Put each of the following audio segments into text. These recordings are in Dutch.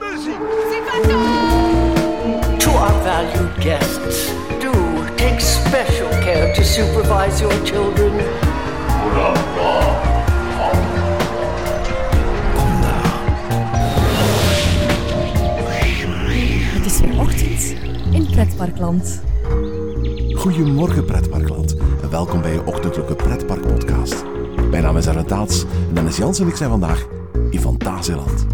muziek. To our valued guests, do take special care to supervise your children. Het is weer ochtend in Pretparkland. Goedemorgen pretparkland en welkom bij je ochtendelijke pretparkpodcast. Mijn naam is Arne Taats en Dennis Jans en ik zijn vandaag in Fantasieland.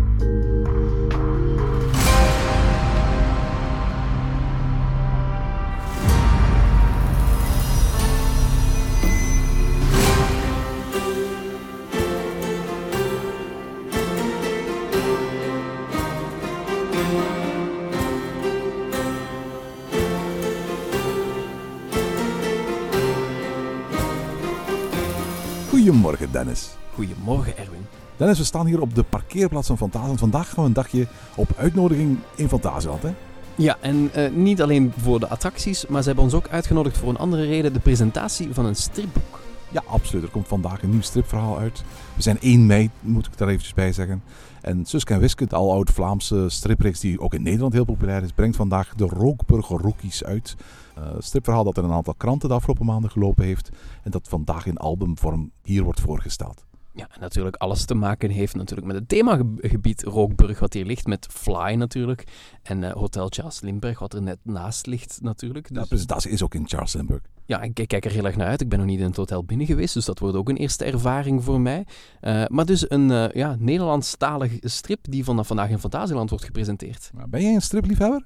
Goedemorgen, Erwin. Dennis, we staan hier op de parkeerplaats van Fantasieland. Vandaag gaan we een dagje op uitnodiging in Fantasieland. Hè? Ja, en eh, niet alleen voor de attracties, maar ze hebben ons ook uitgenodigd voor een andere reden: de presentatie van een stripboek. Ja, absoluut. Er komt vandaag een nieuw stripverhaal uit. We zijn 1 mei, moet ik daar eventjes bij zeggen. En Suske en Wiske, de aloude Vlaamse stripreeks die ook in Nederland heel populair is, brengt vandaag de Rookburger Rookies uit. Uh, stripverhaal dat in een aantal kranten de afgelopen maanden gelopen heeft. En dat vandaag in albumvorm hier wordt voorgesteld. Ja, en natuurlijk alles te maken heeft natuurlijk met het themagebied Rookburg, wat hier ligt, met Fly natuurlijk. En uh, Hotel Charles Lindbergh, wat er net naast ligt natuurlijk. Dus... De presentatie is ook in Charles Lindbergh. Ja, ik kijk er heel erg naar uit. Ik ben nog niet in het hotel binnen geweest, dus dat wordt ook een eerste ervaring voor mij. Uh, maar dus een uh, ja, Nederlandstalige strip die vanaf vandaag in Fantasieland wordt gepresenteerd. Ben jij een stripliefhebber?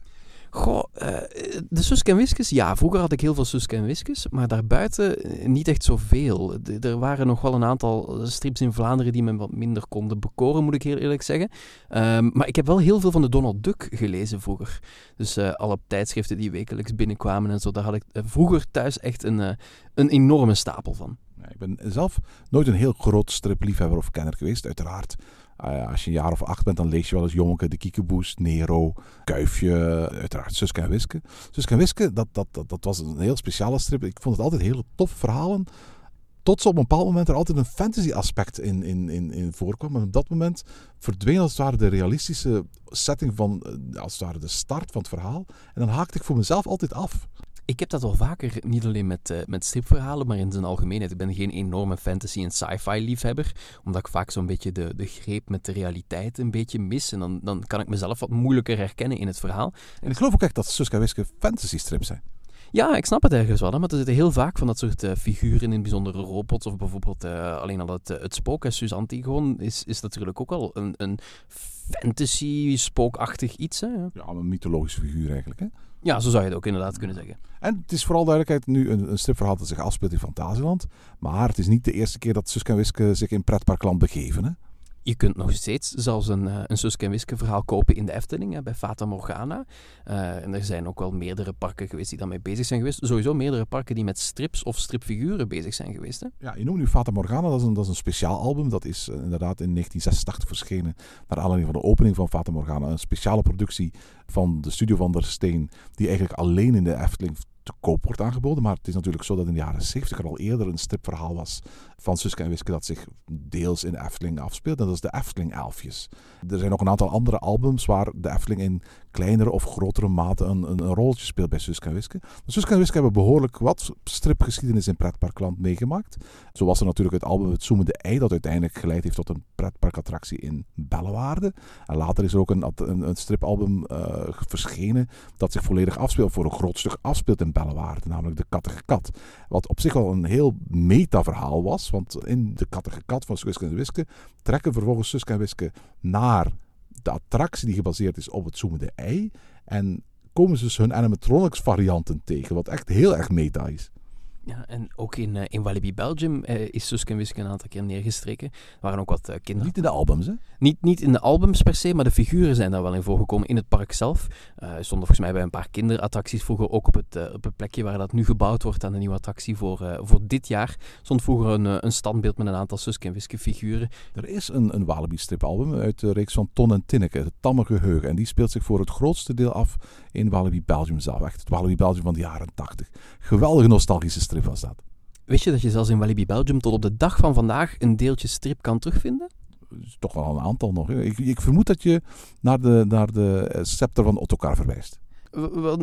Goh, uh, de Suske en Wiskes, ja, vroeger had ik heel veel Suske en Wiskes, maar daarbuiten niet echt zoveel. Er waren nog wel een aantal strips in Vlaanderen die me wat minder konden bekoren, moet ik heel eerlijk zeggen. Um, maar ik heb wel heel veel van de Donald Duck gelezen vroeger. Dus uh, alle tijdschriften die wekelijks binnenkwamen en zo, daar had ik vroeger thuis echt een, een enorme stapel van. Ik ben zelf nooit een heel groot stripliefhebber of kenner geweest, uiteraard. Uh, als je een jaar of acht bent, dan lees je wel eens Jonke, de Kiekeboes, Nero, Kuifje, uiteraard Suske en Wiske. Suske en Wiske, dat, dat, dat, dat was een heel speciale strip. Ik vond het altijd hele toffe verhalen. Tot ze op een bepaald moment er altijd een fantasy aspect in, in, in, in voorkwam. Maar op dat moment verdween als het ware de realistische setting van, als het ware de start van het verhaal. En dan haakte ik voor mezelf altijd af. Ik heb dat wel vaker, niet alleen met, uh, met stripverhalen, maar in zijn algemeenheid. Ik ben geen enorme fantasy- en sci-fi liefhebber, omdat ik vaak zo'n beetje de, de greep met de realiteit een beetje mis. En dan, dan kan ik mezelf wat moeilijker herkennen in het verhaal. En ik geloof ook echt dat Suske en Wiske fantasy strips zijn. Ja, ik snap het ergens wel, hè, maar er zitten heel vaak van dat soort uh, figuren in, bijzondere robots of bijvoorbeeld uh, alleen al het, het spook. Suze Antigon is, is natuurlijk ook al een, een fantasy spookachtig iets. Hè? Ja, een mythologische figuur eigenlijk. Hè? Ja, zo zou je het ook inderdaad kunnen zeggen. En het is vooral duidelijkheid nu een, een stripverhaal dat zich afspeelt in Fantasieland. Maar het is niet de eerste keer dat Suske en Wiske zich in pretparkland begeven. Hè? Je kunt nog steeds zelfs een, uh, een Suske en Wiske verhaal kopen in de Efteling, bij Fata Morgana. Uh, en er zijn ook wel meerdere parken geweest die daarmee bezig zijn geweest. Sowieso meerdere parken die met strips of stripfiguren bezig zijn geweest. Hè? Ja, je noemt nu Fata Morgana, dat is een, dat is een speciaal album. Dat is uh, inderdaad in 1986 verschenen. Naar aanleiding van de opening van Fata Morgana. Een speciale productie van de studio van der Steen, die eigenlijk alleen in de Efteling te koop wordt aangeboden. Maar het is natuurlijk zo dat in de jaren 70 er al eerder een stripverhaal was van Suske en Wiske dat zich deels in de Efteling afspeelt. En dat is de Efteling Elfjes. Er zijn ook een aantal andere albums waar de Efteling in kleinere of grotere mate een, een, speelt bij Suske en Wiske. Suske en Wiske hebben behoorlijk wat stripgeschiedenis in pretparkland meegemaakt. Zo was er natuurlijk het album Het Zoemende Ei dat uiteindelijk geleid heeft tot een pretparkattractie in Bellewaarde. En later is er ook een, een, stripalbum uh, verschenen dat zich volledig afspeelt, voor een groot stuk afspeelt in Bellewaarde, namelijk De Kattige Kat. Wat op zich wel een heel meta-verhaal was, want in De Kattige Kat van Suske en Wiske trekken vervolgens Suske en Wiske naar de attractie die gebaseerd is op het zoemende ei. En komen ze dus hun animatronics varianten tegen, wat echt heel erg meta is. Ja, en ook in, uh, in Walibi Belgium uh, is Suske en Wiske een aantal keer neergestreken. Er waren ook wat uh, kinderen... Niet in de albums, hè? Niet, niet in de albums per se, maar de figuren zijn daar wel in voorgekomen. In het park zelf stonden volgens mij bij een paar kinderattracties vroeger ook op het, op het plekje waar dat nu gebouwd wordt aan de nieuwe attractie voor, voor dit jaar. Stond vroeger een, een standbeeld met een aantal Suske en Wiske figuren. Er is een, een Walibi stripalbum uit de reeks van Ton en Tinneke, het Tamme Geheugen. En die speelt zich voor het grootste deel af in Walibi Belgium zelf. Echt het Walibi Belgium van de jaren 80. Geweldige nostalgische strip was dat. Wist je dat je zelfs in Walibi Belgium tot op de dag van vandaag een deeltje strip kan terugvinden? toch wel een aantal nog. Ik, ik vermoed dat je naar de, naar de eh, scepter van Ottokar verwijst.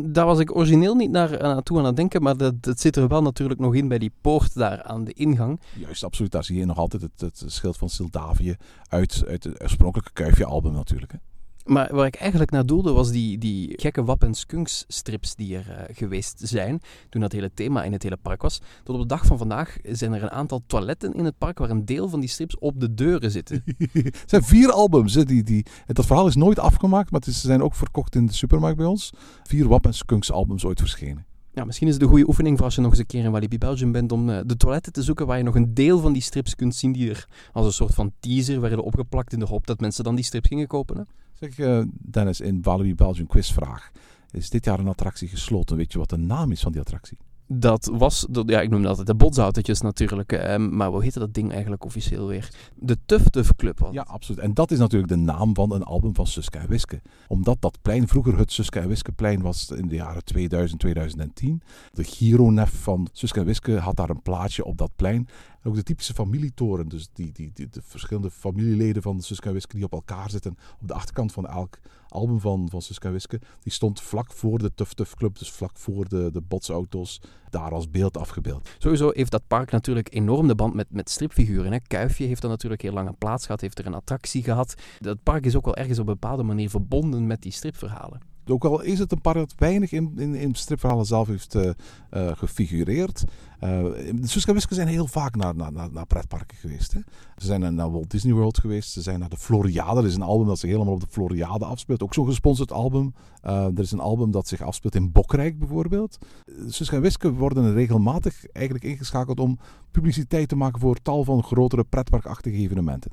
Daar was ik origineel niet naar, eh, naartoe aan het denken, maar dat, dat zit er wel natuurlijk nog in bij die poort daar aan de ingang. Juist, absoluut. Daar zie je nog altijd het, het schild van Sildavië uit, uit het oorspronkelijke Kuifje-album natuurlijk. Hè. Maar waar ik eigenlijk naar doelde was die, die gekke Wap en Skunks strips die er eh, geweest zijn. Toen dat hele thema in het hele park was. Tot op de dag van vandaag zijn er een aantal toiletten in het park waar een deel van die strips op de deuren zitten. Het zijn vier albums. Hè, die, die, dat verhaal is nooit afgemaakt, maar ze zijn ook verkocht in de supermarkt bij ons. Vier Wap en Skunks albums ooit verschenen. Ja, misschien is het een goede oefening voor als je nog eens een keer in Walibi Belgium bent om eh, de toiletten te zoeken waar je nog een deel van die strips kunt zien die er als een soort van teaser werden opgeplakt in de hoop dat mensen dan die strips gingen kopen. Hè? Zeg eh, Dennis, in Walibi Belgium quizvraag. Is dit jaar een attractie gesloten? Weet je wat de naam is van die attractie? Dat was, ja, ik noem dat altijd de botsautootjes natuurlijk, eh, maar hoe heette dat ding eigenlijk officieel weer? De Tuf Tuf Club. Ja, absoluut. En dat is natuurlijk de naam van een album van Suske en Wiske. Omdat dat plein vroeger het Suske en Wiske plein was in de jaren 2000, 2010. De Gironef van Suske en Wiske had daar een plaatje op dat plein. Ook de typische familietoren, dus die, die, die, de verschillende familieleden van Suske en Wiske die op elkaar zitten op de achterkant van elk album van, van Suske Wiske. Die stond vlak voor de Tuf Tuf Club, dus vlak voor de, de botsauto's, daar als beeld afgebeeld. Sowieso heeft dat park natuurlijk enorm de band met, met stripfiguren. Hè. Kuifje heeft er natuurlijk heel lang een plaats gehad, heeft er een attractie gehad. Dat park is ook wel ergens op een bepaalde manier verbonden met die stripverhalen. Ook al is het een park dat weinig in, in, in stripverhalen zelf heeft eh, eh, gefigureerd. Eh, de Suske en Wiske zijn heel vaak naar, naar, naar, pretparken geweest. Hè. Ze zijn naar- Walt Disney World geweest. Ze zijn naar de Floriade. Er is een album dat zich helemaal op de Floriade afspeelt. Ook zo'n gesponsord album. Eh, er is een album dat zich afspeelt in Bokrijk bijvoorbeeld. Eh, Suske en Wiske worden regelmatig eigenlijk ingeschakeld om publiciteit te maken voor tal van grotere pretparkachtige evenementen.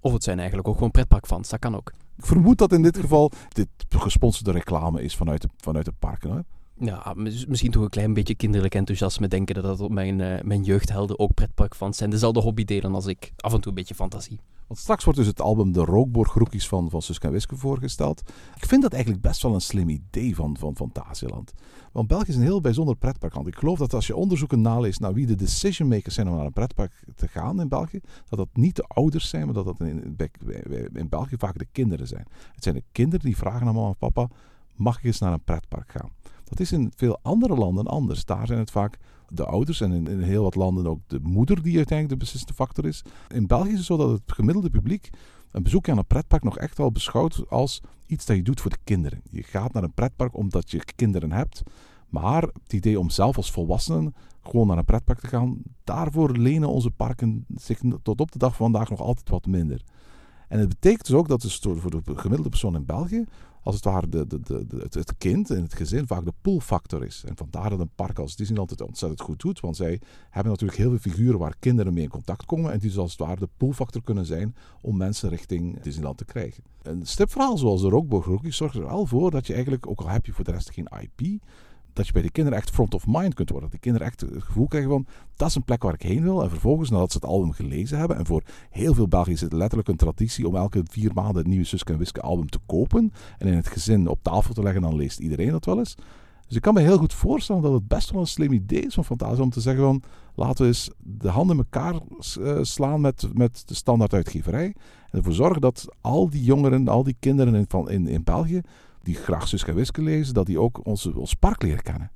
Of het zijn eigenlijk ook gewoon pretparkfans, dat kan ook. Ik vermoed dat in dit geval dit gesponsorde reclame is vanuit de, vanuit de parken. Hoor. Ja, mis- misschien toch een klein beetje kinderlijk enthousiasme denken dat dat op mijn, eh, mijn jeugdhelden ook pretparkfans zijn. Dezelfde hobby delen als ik. Af en toe een beetje fantasie. Want straks wordt dus het album De Rookborg Rookies van, van Suske en Wiske voorgesteld. Ik vind dat eigenlijk best wel een slim idee van, van Fantasieland. Want België is een heel bijzonder pretparkland. Ik geloof dat als je onderzoeken naleest naar wie de decision makers zijn om naar een pretpark te gaan in België, dat dat niet de ouders zijn, maar dat dat in, in België vaak de kinderen zijn. Het zijn de kinderen die vragen aan mama en papa, mag ik eens naar een pretpark gaan? Dat is in veel andere landen anders. Daar zijn het vaak de ouders en in, heel wat landen ook de moeder die uiteindelijk de beslissende factor is. In België is het zo dat het gemiddelde publiek een bezoekje aan een pretpark nog echt wel beschouwt als iets dat je doet voor de kinderen. Je gaat naar een pretpark omdat je kinderen hebt. Maar het idee om zelf als volwassenen gewoon naar een pretpark te gaan, daarvoor lenen onze parken zich tot op de dag van vandaag nog altijd wat minder. En het betekent dus ook dat dus voor de gemiddelde persoon in België, als het ware de, de, de, het, kind in het gezin vaak de pull-factor is. En vandaar dat een park als Disneyland het ontzettend goed doet, want zij hebben natuurlijk heel veel figuren waar kinderen mee in contact komen en die dus als het ware de pull-factor kunnen zijn om mensen richting Disneyland te krijgen. Een stipverhaal zoals de Rookborg Rookies zorgt er wel voor dat je eigenlijk, ook al heb je voor de rest geen IP, dat je bij de kinderen echt front of mind kunt worden. Dat die kinderen echt het gevoel krijgen van, dat is een plek waar ik heen wil. En vervolgens, nadat ze het album gelezen hebben, en voor heel veel Belgiërs is het letterlijk een traditie om elke vier maanden het nieuwe Suske en Wiske album te kopen en in het gezin op tafel te leggen, dan leest iedereen dat wel eens. Dus ik kan me heel goed voorstellen dat het best wel een slim idee is van Fantasia om te zeggen van, laten we eens de handen in elkaar eh, slaan met, met de standaard uitgeverij. En ervoor zorgen dat al die jongeren, al die kinderen in, van, in, in België, die graag Suske lezen, dat die ook onze, ons park leren kennen.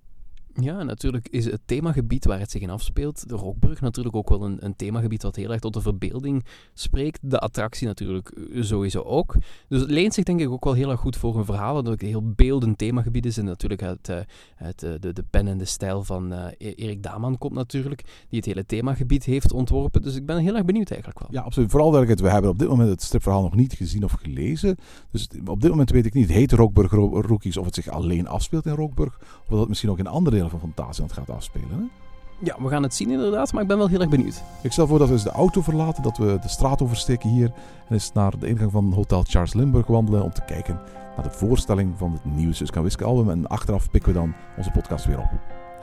Ja, natuurlijk is het themagebied waar het zich in afspeelt, de Rookbrug, natuurlijk ook wel een, een themagebied wat heel erg tot de verbeelding spreekt. De attractie natuurlijk sowieso ook. Dus het leent zich denk ik ook wel heel erg goed voor een verhaal, dat ook een heel beeldend themagebied is. En natuurlijk het, eh, het, eh, de, de pen en de stijl van eh, E- Erik Daman komt natuurlijk, die het hele themagebied heeft ontworpen. Dus ik ben heel erg benieuwd eigenlijk wel. Ja, absoluut. Vooral het, we hebben op dit moment het stripverhaal nog niet gezien of gelezen. Dus op dit moment weet ik niet, het heet Rookburg Ro- Rookies of het zich alleen afspeelt in Rookburg. Of dat het misschien ook in andere delen van Fantasieland gaat afspelen. Hè? Ja, we gaan het zien inderdaad, maar ik ben wel heel erg benieuwd. Ik stel voor dat we eens de auto verlaten, dat we de straat oversteken hier en eens naar de ingang van Hotel Charles Lindbergh wandelen om te kijken naar de voorstelling van het nieuwe Suske en Wiske album. En achteraf pikken we dan onze podcast weer op.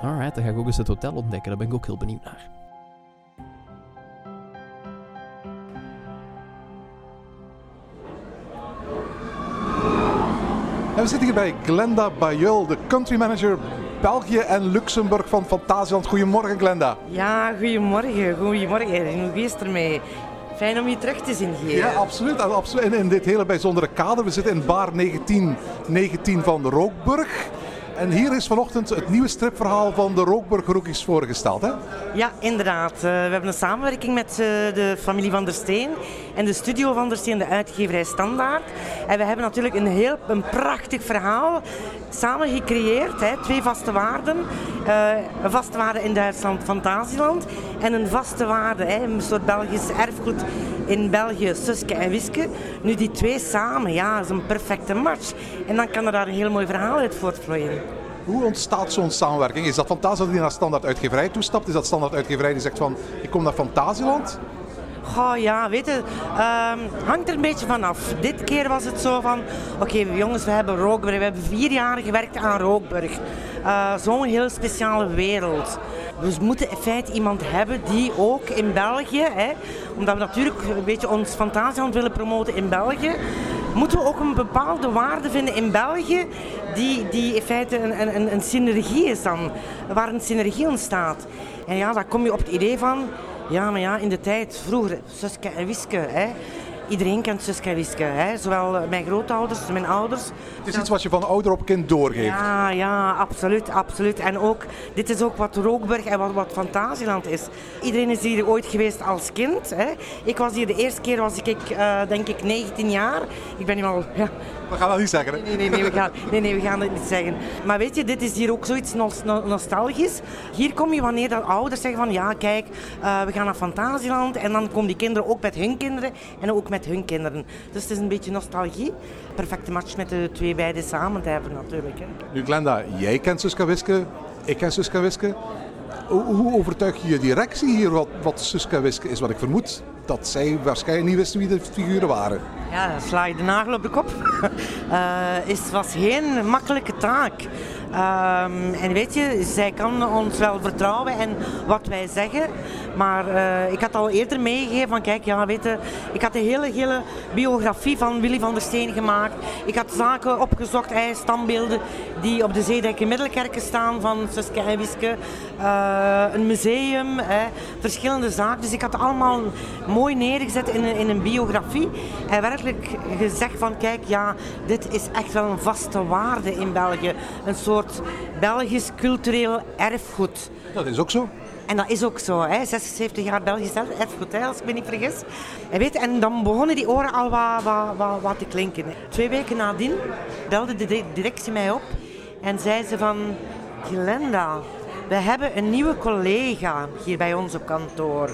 Alright, dan ga ik ook eens het hotel ontdekken, daar ben ik ook heel benieuwd naar. En we zitten hier bij Glenda Bayeul, de country manager België en Luxemburg van Fantasieland. Goedemorgen Glenda. Ja, goedemorgen. Goedemorgen. En hoe is het ermee? Fijn om je terug te zien hier. Ja, absoluut. Absoluut. En in dit hele bijzondere kader. We zitten in bar 1919 van Rookburg. En hier is vanochtend het nieuwe stripverhaal van de Rookburg Rookies voorgesteld. Hè? Ja, inderdaad. Eh, we hebben een samenwerking met eh, de familie Van der Steen en de studio Van der Steen, de uitgeverij Standaard. En we hebben natuurlijk een heel een prachtig verhaal samen gecreëerd. Hè. Twee vaste waarden. Eh, een vaste waarde in Duitsland, Fantasieland. En een vaste waarde, hè, een soort Belgisch erfgoed in België, Suske en Wiske. Nu die twee samen, ja, is een perfecte match. En dan kan er daar een heel mooi verhaal uit voortvloeien. Hoe ontstaat zo'n samenwerking? Is dat Fantasieland die naar standaard uitgeverij toestapt? Is dat standaard uitgeverij die zegt van ik kom naar Fantasieland? Goh, ja, weet je, ehm, hangt er een beetje vanaf. Dit keer was het zo van, oké jongens, we hebben Rookburg. We hebben vier jaar gewerkt aan Rookburg. Uh, Zo'n heel speciale wereld. Dus we moeten in feite iemand hebben die ook in België, hè, omdat we natuurlijk een beetje ons Fantasieland willen promoten in België, moeten we ook een bepaalde waarde vinden in België die, die in feite een, een, een synergie is dan, waar een synergie ontstaat. En ja, daar kom je op het idee van, ja, maar ja, in de tijd, vroeger, Suske en Wiske, hè. Iedereen kent Suske Wiske, hè. Zowel eh, mijn grootouders, mijn ouders. Het is iets wat je van ouder op kind doorgeeft. Ja, ja, absoluut, absoluut. En ook, dit is ook wat Rookburg en wat, wat Fantasieland is. Iedereen is hier ooit geweest als kind. Hè. Ik was hier de eerste keer, was ik, uh, denk ik, 19 jaar. Ik ben nu al, ja, we gaan dat niet zeggen. Hè? Nee, nee, nee, we gaan, nee, nee, we gaan het niet zeggen. Maar weet je, dit is hier ook zoiets nostalgisch. Hier kom je wanneer dat ouders zeggen van ja, kijk, uh, we gaan naar Fantasieland. En dan komen die kinderen ook met hun kinderen en ook met hun kinderen. Dus het is een beetje nostalgie. Perfecte match met de twee beiden samen te hebben natuurlijk. Hè. Nu Glenda, jij kent Suska Wiske, ik ken Suska Wiske. Hoe, hoe overtuig je je directie hier wat, wat Suska Wiske is? Wat ik vermoed dat zij waarschijnlijk niet wisten wie de figuren waren. Ja, dan sla je de nagel op de kop. uh, is, was geen makkelijke taak. Um, en weet je, zij kan ons wel vertrouwen en wat wij zeggen. Maar uh, ik had al eerder meegegeven van kijk, ja weet ik had de hele, hele biografie van Willy van der Steen gemaakt. Ik had zaken opgezocht, hij, standbeelden die op de Zeedijk in Middelkerken staan van Suske en Wiske. Uh, een museum, verschillende zaken. Dus ik had allemaal mooi neergezet in een, in een biografie. En werkelijk gezegd van kijk, ja, dit is echt wel een vaste waarde in België. Een soort Belgisch cultureel erfgoed. Dat is ook zo. En dat is ook zo, hè. 76 jaar Belgisch erfgoed, hè, als ik me niet vergis. En, weet, en dan begonnen die oren al wat, wat, wat, wat te klinken. Twee weken nadien belde de directie mij op en zei ze van... Glenda, we hebben een nieuwe collega hier bij ons op kantoor.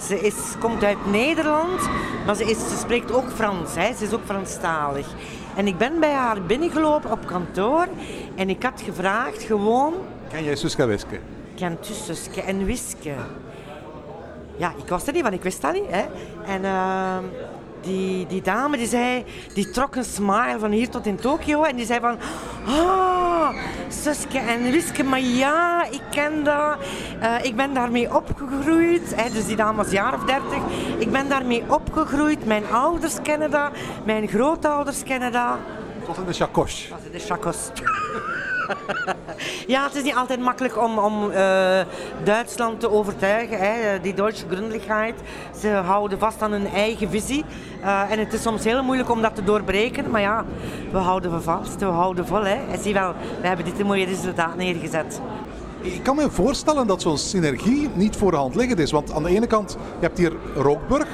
Ze is, komt uit Nederland, maar ze, is, ze spreekt ook Frans. Hè. Ze is ook Franstalig. En ik ben bij haar binnengelopen op kantoor en ik had gevraagd gewoon... Ken jij Suske Wiske? Kent u Suske en Wiske? Ja, ik was er niet, want ik wist dat niet. Hè. En... Uh, die, die dame die zei, die trok een smile van hier tot in Tokio en die zei van, ah, Suske en Wiske, maar ja, ik ken dat. Uh, ik ben daarmee opgegroeid. Hè, dus die dame was jaar of dertig. Ik ben daarmee opgegroeid. Mijn ouders kennen dat. Mijn grootouders kennen dat. Tot in de chakos. Tot in de chakos. ja, het is niet altijd makkelijk om, om uh, Duitsland te overtuigen. Hè. Die Duitse Gründlichkeit. Ze houden vast aan hun eigen visie. Uh, en het is soms heel moeilijk om dat te doorbreken. Maar ja, we houden vast, we houden vol. Hè. En zie wel, we hebben dit een mooie resultaat neergezet. Ik kan me voorstellen dat zo'n synergie niet voor de hand liggend is. Want aan de ene kant, je hebt hier Rookburg.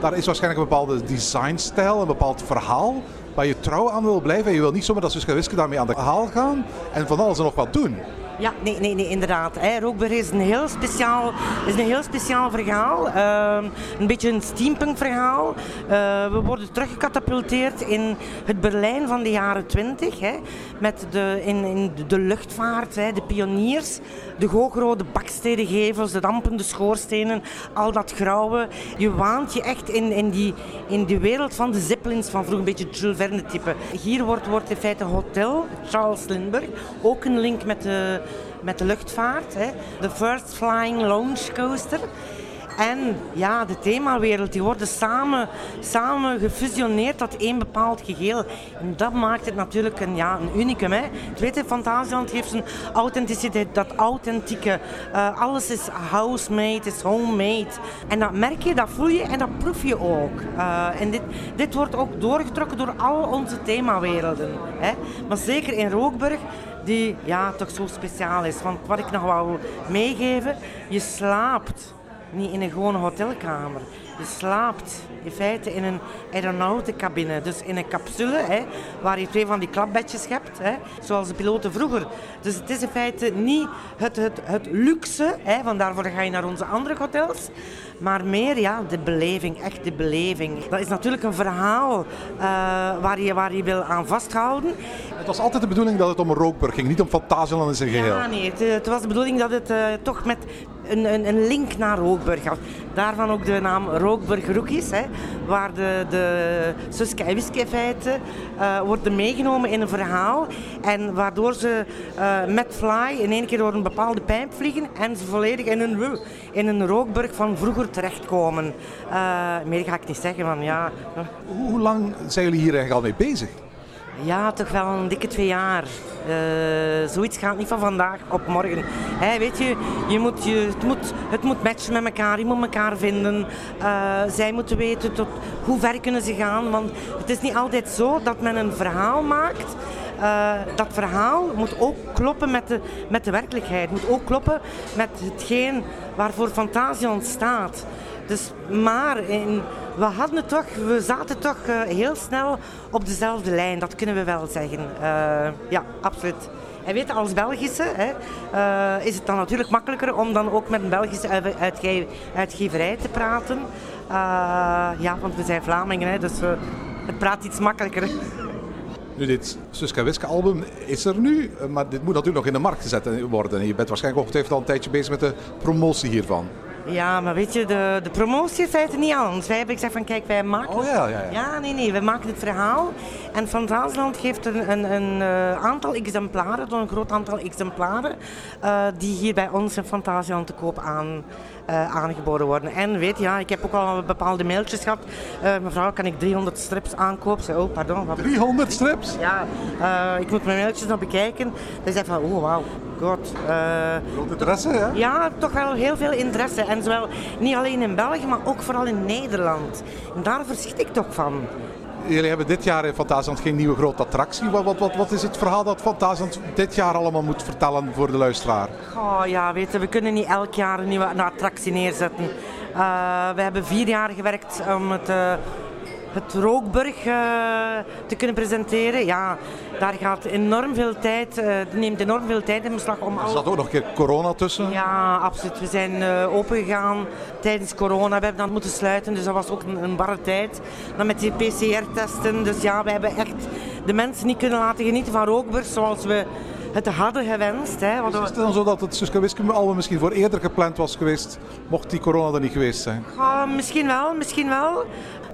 Daar is waarschijnlijk een bepaalde designstijl, een bepaald verhaal waar je trouw aan wil blijven. En je wil niet zomaar dat Suske Wiske daarmee aan de haal gaan en van alles en nog wat doen. Ja, nee, nee, nee inderdaad. Hè. Is een heel speciaal, is een heel speciaal verhaal. Uh, een beetje een steampunk verhaal. Uh, we worden teruggecatapulteerd in het Berlijn van de jaren 20. Hè, met de, in, in de luchtvaart, hè, de pioniers, de hoogrode bakstedengevels, de dampende schoorstenen, al dat grauwe. Je waant je echt in, in, die, in die wereld van de Zeppelins van vroeger, een beetje Jules Verne type. Hier wordt, wordt in feite Hotel Charles Lindbergh, ook een link met de met de luchtvaart. Hè. De First Flying Launch Coaster. En ja, de themawereld, die worden samen, samen gefusioneerd tot één bepaald geheel. En dat maakt het natuurlijk een, ja, een unicum. Hè. Het weten, Fantasieland heeft een authenticiteit, dat authentieke. Uh, alles is house-made, is homemade. En dat merk je, dat voel je en dat proef je ook. Uh, en dit, dit wordt ook doorgetrokken door al onze themawerelden. Hè. Maar zeker in Rookburg die ja, toch zo speciaal is. Want wat ik nog wou meegeven, je slaapt niet in een gewone hotelkamer. Je slaapt in feite in een aeronautencabine, dus in een capsule, hè, waar je twee van die klapbedjes hebt, hè, zoals de piloten vroeger. Dus het is in feite niet het, het, het luxe, hè, van daarvoor ga je naar onze andere hotels, maar meer ja, de beleving, echt de beleving. Dat is natuurlijk een verhaal uh, waar, je, waar je wil aan vasthouden. Het was altijd de bedoeling dat het om een rookburg ging, niet om Fantasieland in zijn geheel. Ja, nee, het, het was de bedoeling dat het uh, toch met een, een, een, link naar Rookburg. Daarvan ook de naam Rookburg Rookies, hè, waar de, de Suske en Wiske feiten uh, worden meegenomen in een verhaal. En waardoor ze uh, met Fly in één keer door een bepaalde pijp vliegen en ze volledig in een, in een rookburg van vroeger terechtkomen. Uh, meer ga ik niet zeggen, van ja... Hoe lang zijn jullie hier eigenlijk al mee bezig? Ja, toch wel een dikke twee jaar. Uh, zoiets gaat niet van vandaag op morgen. Hey, weet je, je, moet, je het, moet, het moet matchen met elkaar, je moet elkaar vinden. Uh, zij moeten weten tot hoe ver kunnen ze gaan. Want het is niet altijd zo dat men een verhaal maakt. Uh, dat verhaal moet ook kloppen met de, met de werkelijkheid. moet ook kloppen met hetgeen waarvoor fantasie ontstaat. Dus, maar in, we hadden het toch, we zaten toch uh, heel snel op dezelfde lijn, dat kunnen we wel zeggen. Uh, ja, absoluut. En weet als Belgische hè, is het dan natuurlijk makkelijker om dan ook met een Belgische uitge uitgeverij te praten. ja, want we zijn Vlamingen, hè, dus het praat iets makkelijker. Nu, dit Suska Wiske album is er nu, maar dit moet natuurlijk nog in de markt gezet worden. Je bent waarschijnlijk ongetwijfeld al een tijdje bezig met de promotie hiervan. Ja, maar weet je, de, de promotie is het niet anders. Wij hebben gezegd van kijk, wij maken... Oh ja, ja, ja. Ja, nee, nee, we maken het verhaal. En Van Fantasieland geeft een, een, een uh, aantal exemplaren, een groot aantal exemplaren, uh, die hier bij ons in Fantasieland te koop aan, aangeboden worden. En weet je, ja, ik heb ook al bepaalde mailtjes gehad. mevrouw, kan ik 300 strips aankopen? Oh, pardon. Wat... 300 strips? Ja, ik moet mijn mailtjes nog bekijken. Zeg van, oh wauw, god. Groot interesse, hè? Ja, toch wel heel veel interesse. En zowel niet alleen in België, maar ook vooral in Nederland. En daar verschiet ik toch van. Jullie hebben dit jaar in Fantasieland geen nieuwe grote attractie. Wat, wat, wat, wat is het verhaal dat Fantasieland dit jaar allemaal moet vertellen voor de luisteraar? Oh ja, weet je, we kunnen niet elk jaar een nieuwe attractie neerzetten. Uh, we hebben vier jaar gewerkt om het... Het Rookburg uh, te kunnen presenteren. Ja, daar gaat enorm veel tijd, uh, neemt enorm veel tijd in beslag om... Er zat ook nog een keer corona tussen? Ja, absoluut. We zijn uh, opengegaan tijdens corona. We hebben dan moeten sluiten, dus dat was ook een, een barre tijd. Dan met die PCR-testen. Dus ja, we hebben echt de mensen niet kunnen laten genieten van Rookburg zoals we het hadden gewenst. Hè, dus is het dan zo dat het Suske album misschien voor eerder gepland was geweest, mocht die corona er niet geweest zijn? Ja, misschien wel, misschien wel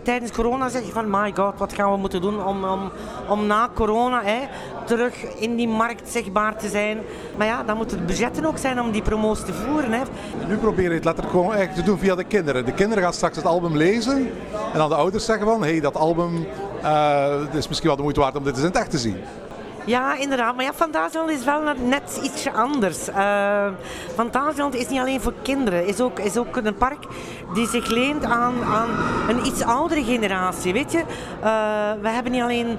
tijdens corona zeg je van my god, wat gaan we moeten doen om, om, om na corona hè, terug in die markt zichtbaar te zijn. Maar ja, dan moeten de budgetten ook zijn om die promo's te voeren. Hè. Nu probeer je het letterlijk gewoon eigenlijk te doen via de kinderen. De kinderen gaan straks het album lezen en dan de ouders zeggen van hé, hey, dat album uh, is misschien wel de moeite waard om dit eens in het echt te zien. Ja, inderdaad. Maar ja, Fantasieland is wel net ietsje anders. Uh, Fantasieland is niet alleen voor kinderen. is ook, is ook een park die zich leent aan, aan een iets oudere generatie. Weet je, uh, we hebben niet alleen...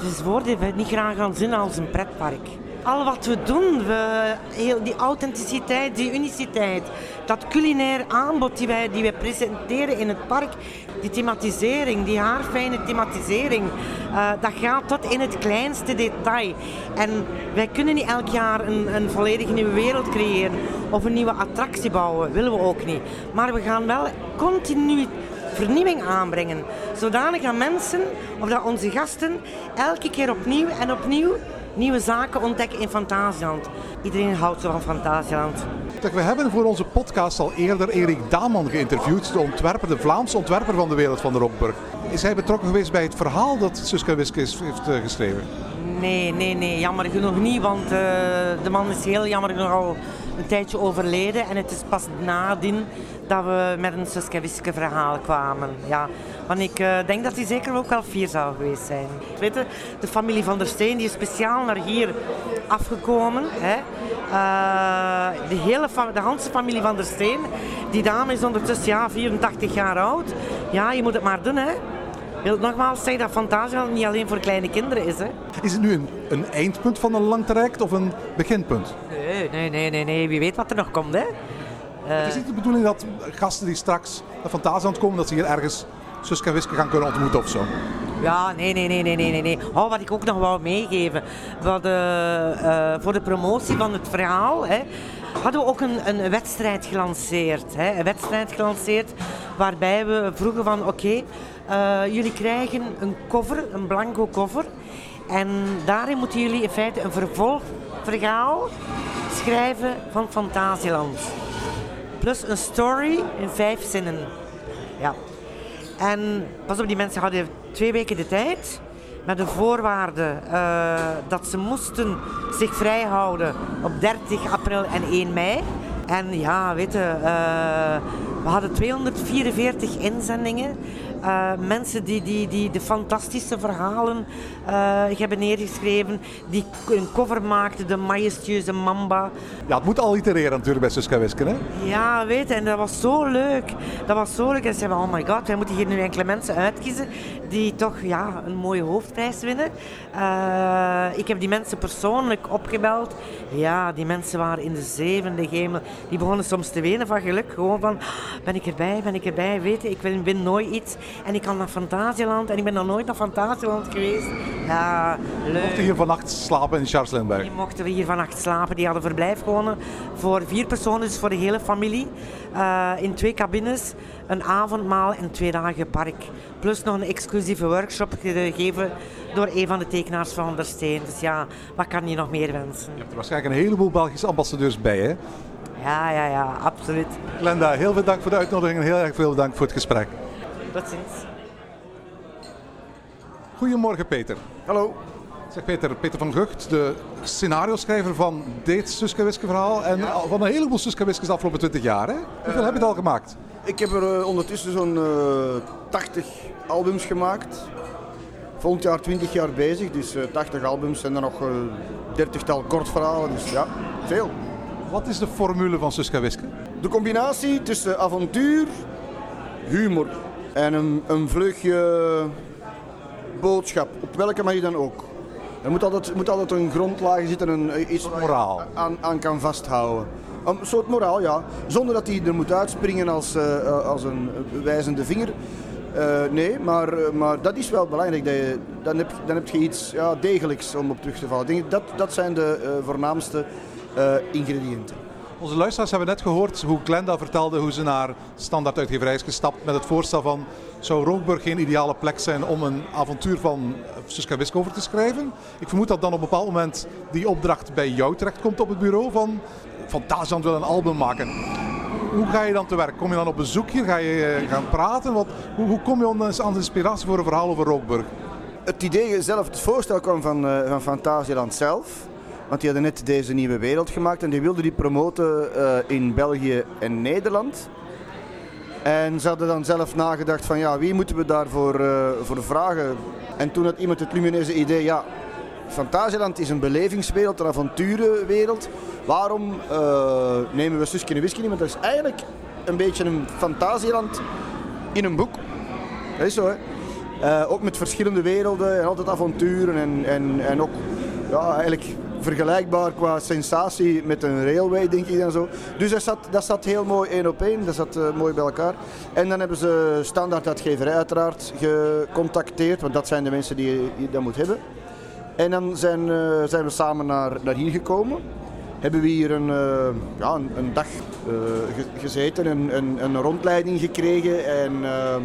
Dus woorden we niet graag gaan zien als een pretpark al wat we doen, we, heel die authenticiteit, die uniciteit, dat culinair aanbod die wij, die wij presenteren in het park, die thematisering, die haarfijne thematisering, uh, dat gaat tot in het kleinste detail. En wij kunnen niet elk jaar een, een volledig nieuwe wereld creëren of een nieuwe attractie bouwen, willen we ook niet. Maar we gaan wel continu vernieuwing aanbrengen. Zodanig dat mensen, of dat onze gasten, elke keer opnieuw en opnieuw nieuwe zaken ontdekken in Fantasieland. Iedereen houdt zo van Fantasieland. We hebben voor onze podcast al eerder Erik Daman geïnterviewd, de ontwerper, de Vlaamse ontwerper van de wereld van de Rockburg. Is hij betrokken geweest bij het verhaal dat Suske Wiske heeft uh, geschreven? Nee, nee, nee, jammer genoeg niet, want uh, de man is heel jammer genoeg al een tijdje overleden en het is pas nadien dat we met een Suske verhaal kwamen. Ja. Want ik eh, denk dat hij zeker ook wel vier zou geweest zijn. Weet je, de familie van der Steen die is speciaal naar hier afgekomen. Hè. Eh, de hele de familie van der Steen. Die dame is ondertussen ja, 84 jaar oud. Ja, je moet het maar doen hè. Ik wil nogmaals zeggen dat Fantasia niet alleen voor kleine kinderen is. Hè. Is het nu een, een eindpunt van een lang traject of een beginpunt? Nee, nee, nee, nee, nee. Wie weet wat er nog komt, hè? Het is niet de bedoeling dat gasten die straks naar Fantasieland komen, dat ze hier ergens Suske en Wiske gaan kunnen ontmoeten of zo. Ja, nee, nee, nee, nee, nee, nee. Oh, wat ik ook nog wou meegeven. Eh, voor de promotie van het verhaal hè, hadden we ook een, een wedstrijd gelanceerd. Hè. Een wedstrijd gelanceerd waarbij we vroegen van oké, eh, jullie krijgen een cover, een blanco cover. En daarin moeten jullie in feite een vervolgverhaal schrijven van Fantasieland. Plus een story in vijf zinnen. Ja. En pas op, die mensen hadden twee weken de tijd. Met de voorwaarde eh, dat ze moesten zich vrijhouden op 30 april en 1 mei. En ja, weet je, eh, we hadden 244 inzendingen. Eh, mensen die, die, die de fantastische verhalen eh, hebben neergeschreven. Die een cover maakten, de majestueuze Mamba. Ja, het moet allitereren natuurlijk bij Suske en Wiske, hè? Ja, weet je, en dat was zo leuk. Dat was zo leuk. En ze zeiden, oh my god, wij moeten hier nu enkele mensen uitkiezen die toch ja, een mooie hoofdprijs winnen. Eh, ik heb die mensen persoonlijk opgebeld. Ja, die mensen waren in de zevende hemel. Die begonnen soms te wenen van geluk. Gewoon van, ben ik erbij, ben ik erbij, weet je, ik win, win nooit iets. En ik kan naar Fantasieland en ik ben nog nooit naar Fantasieland geweest. Ja, leuk. Mochten hier vannacht slapen in Charles Lindbergh. Die mochten we hier vannacht slapen. Die hadden verblijf gewonnen voor vier personen, dus voor de hele familie. Eh, in twee cabines, een avondmaal en twee dagen park. Plus nog een exclusieve workshop gegeven door een van de tekenaars van Der Steen. Dus ja, wat kan je nog meer wensen? Je hebt er waarschijnlijk een heleboel Belgische ambassadeurs bij, hè? Ja, ja, ja, absoluut. Glenda, heel veel dank voor de uitnodiging en heel erg veel dank voor het gesprek. Tot ziens. Goedemorgen, Peter. Hallo. Zeg Peter, Peter van Gucht, de scenario-schrijver van dit Suske en Wiske verhaal en van een heleboel Suske Wiskes de afgelopen 20 jaar. Hè? Hoeveel heb je er al gemaakt? Ik heb er eh, ondertussen zo'n eh 80 albums gemaakt. Volgend jaar 20 jaar bezig, dus eh 80 albums en dan nog een dertigtal kortverhalen. Dus ja, veel. Wat is de formule van Suske Wiske? De combinatie tussen avontuur, humor en een, een vleugje boodschap, op welke manier dan ook. Er moet altijd, moet altijd een grondlage zitten, een, iets moraal. aan, aan kan vasthouden. Een soort moraal, ja. Zonder dat hij er moet uitspringen als, eh, als een wijzende vinger. Eh, nee, maar, maar dat is wel belangrijk. Dat je, dan, heb, dan heb je iets ja, degelijks om op terug te vallen. Ik denk Dat, dat zijn de eh, voornaamste ingrediënten. Onze luisteraars hebben net gehoord hoe Glenda vertelde hoe ze naar standaard uitgeverij is gestapt met het voorstel van zou Rookburg geen ideale plek zijn om een avontuur van Suske en Wiske over te schrijven. Ik vermoed dat dan op een bepaald moment die opdracht bij jou terechtkomt op het bureau van Fantasieland wil een album maken. Hoe ga je dan te werk? Kom je dan op bezoek hier? Ga je eh, gaan praten? Hoe, hoe kom je aan de inspiratie voor een verhaal over Rookburg? Het idee zelf, het voorstel kwam van, eh van Fantasieland zelf. Want die hadden net deze nieuwe wereld gemaakt en die wilden die promoten eh, in België en Nederland. En ze hadden dan zelf nagedacht van ja, wie moeten we daarvoor eh, voor vragen? En toen had iemand het lumineuze idee, ja, Fantasieland is een belevingswereld, een avonturenwereld. Waarom eh, nemen we Suske en Whisky niet? Want dat is eigenlijk een beetje een Fantasieland in een boek. Dat is zo, hè. Ook met verschillende werelden en altijd avonturen en, en, en ook ja, eigenlijk vergelijkbaar qua sensatie met een railway, denk ik en zo. Dus dat zat, dat zat heel mooi één op één, dat zat eh, mooi bij elkaar. En dan hebben ze standaard uiteraard gecontacteerd, want dat zijn de mensen die dat moet hebben. En dan zijn, eh, zijn we samen naar, naar hier gekomen. Hebben we hier een, eh, ja, een, dag ge- gezeten, een, een, rondleiding gekregen en... ehm,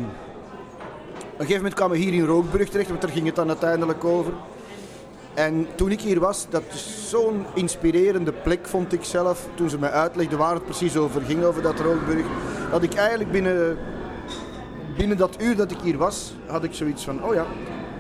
op een gegeven moment kwamen we hier in Rookburg terecht, want daar ging het dan uiteindelijk over. En toen ik hier was, dat is zo'n inspirerende plek vond ik zelf. Toen ze mij uitlegden waar het precies over ging, over dat Rookburg. Dat ik eigenlijk binnen, binnen dat uur dat ik hier was, had ik zoiets van, oh ja,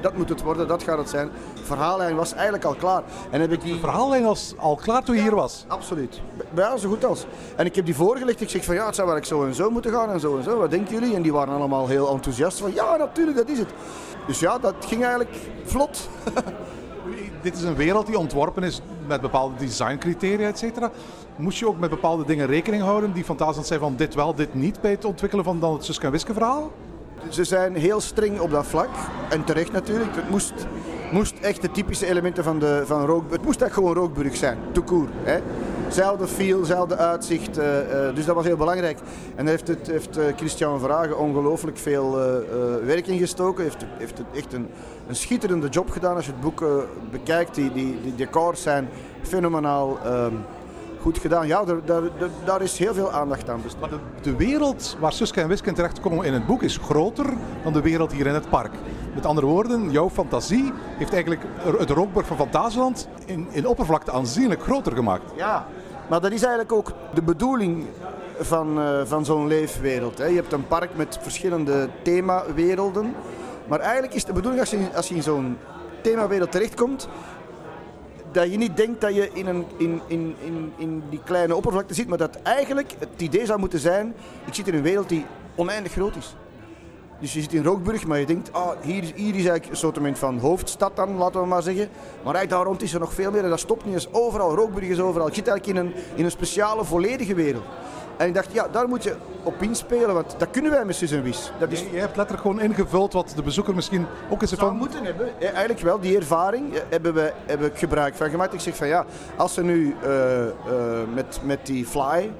dat moet het worden, dat gaat het zijn. Verhaallijn was eigenlijk al klaar. En heb ik die... De verhaallijn was al klaar toen je hier was. Absoluut. Ja, zo goed als. En ik heb die voorgelegd. Ik zeg van ja, het zou wel zo en zo moeten gaan en zo en zo. Wat denken jullie? En die waren allemaal heel enthousiast van ja, natuurlijk, dat is het. Dus ja, dat ging eigenlijk vlot. Dit is een wereld die ontworpen is met bepaalde designcriteria, et cetera. Moest je ook met bepaalde dingen rekening houden die fantastisch zijn van dit wel, dit niet bij het ontwikkelen van dan het Suske en Wiske verhaal? Ze zijn heel streng op dat vlak. En terecht natuurlijk. Het moest, moest echt de typische elementen van, de, van Rookburg... Het moest echt gewoon Rookburg zijn. Hè. Zelfde feel, zelfde uitzicht. eh, eh, dus dat was heel belangrijk. En daar heeft, het, heeft eh, Christian Vragen ongelooflijk veel werk in gestoken. Heeft, heeft het echt een, een schitterende job gedaan. Als je het boek bekijkt, die, die, die decors zijn fenomenaal ehm, goed gedaan. Ja, daar, daar, daar- is heel veel aandacht aan besteed. Maar de, de wereld waar Suske en Wiske terechtkomen in het boek is groter dan de wereld hier in het park. Met andere woorden, jouw fantasie heeft eigenlijk het Rookburg van Fantasieland in, in oppervlakte aanzienlijk groter gemaakt. Ja, maar dat is eigenlijk ook de bedoeling van, eh, van zo'n leefwereld. Hè. Je hebt een park met verschillende themawerelden. Maar eigenlijk is de bedoeling als je, als je in zo'n themawereld terechtkomt, dat je niet denkt dat je in, een, in, in, in, in die kleine oppervlakte zit, maar dat eigenlijk het idee zou moeten zijn, ik zit in een wereld die oneindig groot is. Dus je zit in Rookburg, maar je denkt, ah, hier, hier is eigenlijk een soort van hoofdstad dan, laten we maar zeggen. Maar eigenlijk daar rond is er nog veel meer en dat stopt niet eens overal. Rookburg is overal. Ik zit eigenlijk in een, in een speciale, volledige wereld. En ik dacht, ja, daar moet je op inspelen, want dat kunnen wij met Sus en Wies. Dat is Je, je hebt letterlijk gewoon ingevuld wat de bezoeker misschien ook eens zou van... moeten hebben. Ja, eigenlijk wel, die ervaring eh, hebben we heb ik gebruik van gemaakt. Ik zeg van ja, als ze nu eh, eh, met, met die fly,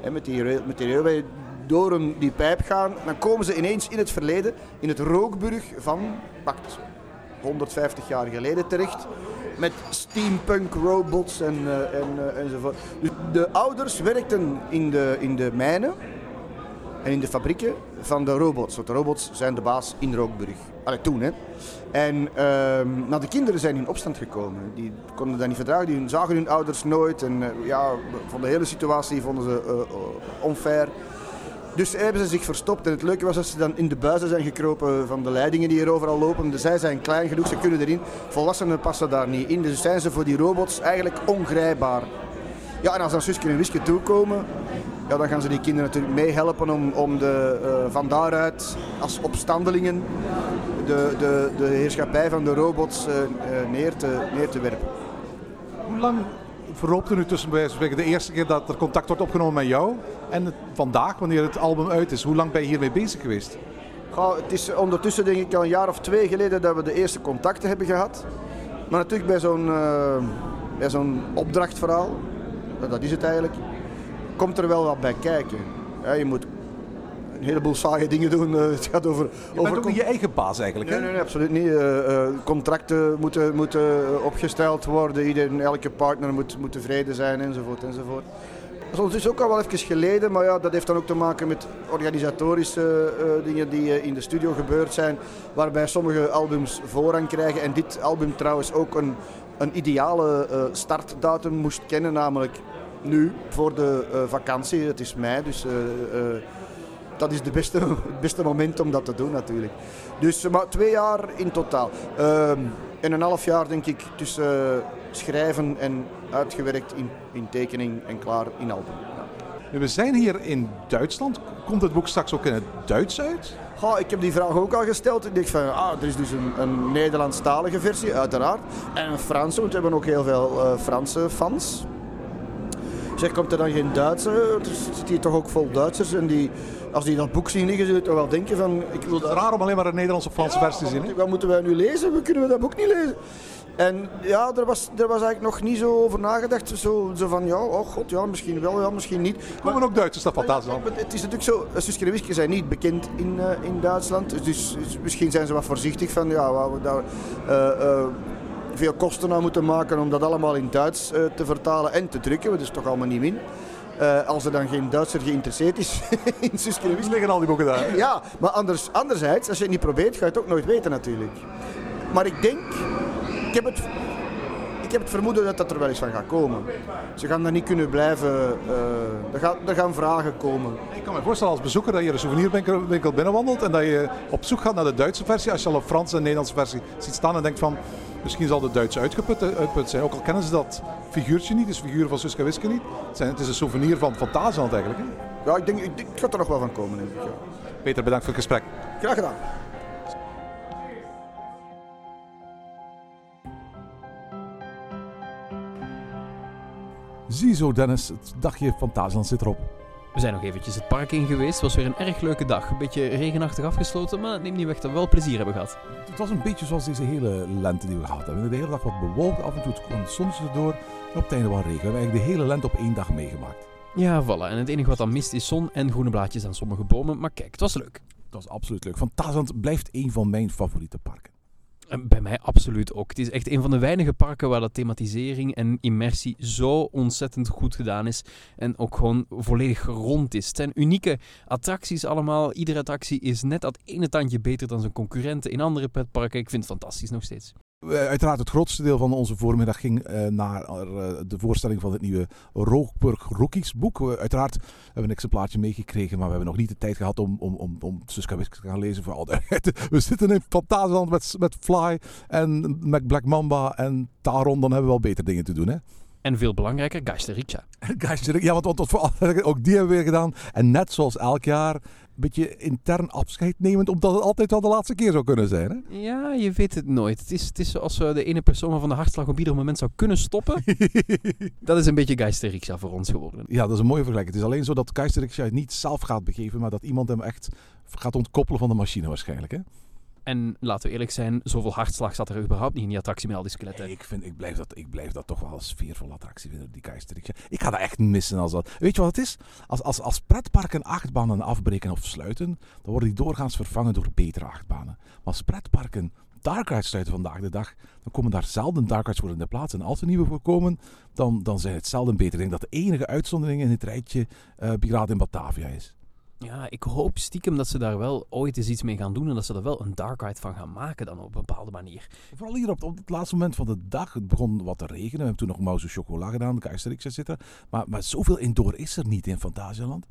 hè, met die, met die railway door een, die pijp gaan, dan komen ze ineens in het verleden, in het Rookburg van, pakt 150 jaar geleden terecht. Met steampunk robots en, eh, en, eh, enzovoort. Dus de ouders werkten in de, in de mijnen en in de fabrieken van de robots. Want de robots zijn de baas in Rookburg. Allee, toen hè. En ehm, de kinderen zijn in opstand gekomen. Die konden dat niet verdragen. Die zagen hun ouders nooit. En eh, ja, van de hele situatie vonden ze onfair. Dus hebben ze zich verstopt. En het leuke was dat ze dan in de buizen zijn gekropen van de leidingen die hier overal lopen. Dus zij zijn klein genoeg, ze kunnen erin. Volwassenen passen daar niet in. Dus zijn ze voor die robots eigenlijk ongrijpbaar. Ja, en als dan Suske en Wiske toekomen, ja, dan gaan ze die kinderen natuurlijk meehelpen om, om de, eh, van daaruit als opstandelingen de, de, de heerschappij van de robots eh, eh, neer, te, neer te werpen. Hoe lang verloopt er nu tussen de eerste keer dat er contact wordt opgenomen met jou en vandaag, wanneer het album uit is? Hoe lang ben je hiermee bezig geweest? Goh, het is ondertussen denk ik al een jaar of twee geleden dat we de eerste contacten hebben gehad. Maar natuurlijk bij zo'n eh, bij zo'n opdrachtverhaal, dat- is het eigenlijk, komt er wel wat bij kijken. Je moet een heleboel saaie dingen doen. eh, het gaat over... Je over bent ook je eigen baas eigenlijk, hè? Nee, nee, nee, absoluut niet. Eh, eh, contracten moeten, moeten opgesteld worden. Iedereen, elke partner moet, moet tevreden zijn, enzovoort, enzovoort. Dat is ook al wel even geleden, maar ja, dat heeft dan ook te maken met organisatorische dingen die in de studio gebeurd zijn, waarbij sommige albums voorrang krijgen. En dit album trouwens ook een, een ideale startdatum moest kennen, namelijk nu, voor de vakantie. Het is mei, dus... dat is de beste, het beste moment om dat te doen natuurlijk. Dus maar twee jaar in totaal. Ehm, en een half jaar denk ik tussen schrijven en uitgewerkt in, in tekening en klaar in album. Ja. We zijn hier in Duitsland. Komt het boek straks ook in het Duits uit? Goh, ik heb die vraag ook al gesteld. Ik dacht van, ah, er is dus een, een Nederlandstalige versie, uiteraard. En een Franse, want we hebben ook heel veel eh, Franse fans. Zeg, komt er dan geen Duitse? Er zit hier toch ook vol Duitsers. En die, als die dat boek zien liggen, zullen ze toch wel denken van... Ik wil Het is raar om alleen maar een Nederlandse of Franse versie te zien. Wat moeten wij nu lezen? We kunnen we dat boek niet lezen. En ja, er was, er was eigenlijk nog niet zo over nagedacht. Zo, zo van, ja, oh god, ja, misschien wel, ja, misschien niet. Komen ook Duitsers, dat fantastisch Maar Het is natuurlijk zo, Suske en Wiske zijn niet bekend in, eh, in Duitsland. Dus, dus misschien zijn ze wat voorzichtig van, ja, waar we daar eh, eh, veel kosten aan moeten maken om dat allemaal in Duits eh, te vertalen en te drukken. Dat is toch allemaal niet min. Eh, als er dan geen Duitser geïnteresseerd is in Suske en Wiske. liggen al die boeken daar. Ja, maar anders, anderzijds, als je het niet probeert, ga je het ook nooit weten natuurlijk. Maar ik denk, ik heb het, ik heb het vermoeden dat dat er wel eens van gaat komen. Ze gaan daar niet kunnen blijven, uh, er, gaan, er gaan vragen komen. Ik kan me voorstellen als bezoeker dat je een souvenirwinkel winkel binnenwandelt en dat je op zoek gaat naar de Duitse versie. Als je al een Franse en Nederlandse versie ziet staan en denkt van misschien zal de Duitse uitgeput, uitput zijn. Ook al kennen ze dat figuurtje niet, dus figuur van Suske Wiske niet. Het, zijn, het is een souvenir van, van eigenlijk. Hè? Ja, ik denk, ik, ik ga er nog wel van komen. Denk ik, ja. Peter, bedankt voor het gesprek. Graag gedaan. Ziezo Dennis, het dagje Fantasieland zit erop. We zijn nog eventjes het park in geweest. Het was weer een erg leuke dag. Een beetje regenachtig afgesloten, maar het neemt niet weg dat we wel plezier hebben gehad. Het was een beetje zoals deze hele lente die we gehad hebben. De hele dag wat bewolkt, af en toe kwam het zonnetje erdoor. En op het einde wel regen. We hebben eigenlijk de hele lente op één dag meegemaakt. Ja, voilà. En het enige wat dan mist is zon en groene blaadjes aan sommige bomen. Maar kijk, het was leuk. Het was absoluut leuk. Fantasieland blijft een van mijn favoriete parken. Bij mij absoluut ook. Het is echt een van de weinige parken waar de thematisering en immersie zo ontzettend goed gedaan is. En ook gewoon volledig rond is. Het zijn unieke attracties allemaal. Iedere attractie is net dat ene tandje beter dan zijn concurrenten in andere petparken. Ik vind het fantastisch nog steeds. Uiteraard het grootste deel van onze voormiddag ging uh, naar uh, de voorstelling van het nieuwe Rookburg Rookies boek. Uiteraard hebben we een exemplaartje meegekregen, maar we hebben nog niet de tijd gehad om, om, om, om Suska te gaan lezen voor altijd. We zitten in Fantasieland met, met Fly en met Black Mamba en Taron, dan hebben we wel beter dingen te doen hè. En veel belangrijker. Geisterriksja, ja, want, want, want, ook die hebben we weer gedaan. En net zoals elk jaar beetje intern afscheid nemend, omdat het altijd wel de laatste keer zou kunnen zijn. Hè? Ja, je weet het nooit. Het is, het is zoals uh, de ene persoon van de hartslag op ieder moment zou kunnen stoppen. dat is een beetje Geisterriksja voor ons geworden. Ja, dat is een mooie vergelijking. Het is alleen zo dat Geisterriksja het niet zelf gaat begeven, maar dat iemand hem echt gaat ontkoppelen van de machine waarschijnlijk. Hè? En laten we eerlijk zijn, zoveel hartslag zat er überhaupt niet in die attractie met al die skeletten. ik, vind, ik, blijf dat, ik blijf dat toch wel een sfeervolle attractie vinden, die Keizerik. Ik ga dat echt missen als dat... Weet je wat het is? Als, als, als pretparken achtbanen afbreken of sluiten, dan worden die doorgaans vervangen door betere achtbanen. Maar als pretparken dark rides sluiten vandaag de dag, dan komen daar zelden dark rides voor in de plaats. En als er nieuwe voorkomen, dan, dan zijn het zelden beter. Ik denk dat de enige uitzondering in het rijtje uh, Piraat in Batavia is. Ja, ik hoop stiekem dat ze daar wel ooit eens iets mee gaan doen en dat ze er wel een dark ride van gaan maken dan op een bepaalde manier. Vooral hier op, op het laatste moment van de dag. Het begon wat te regenen. We hebben toen nog Mouse Chocola gedaan, de Keisterix, et cetera. Maar, maar zoveel indoor is er niet in Fantasieland.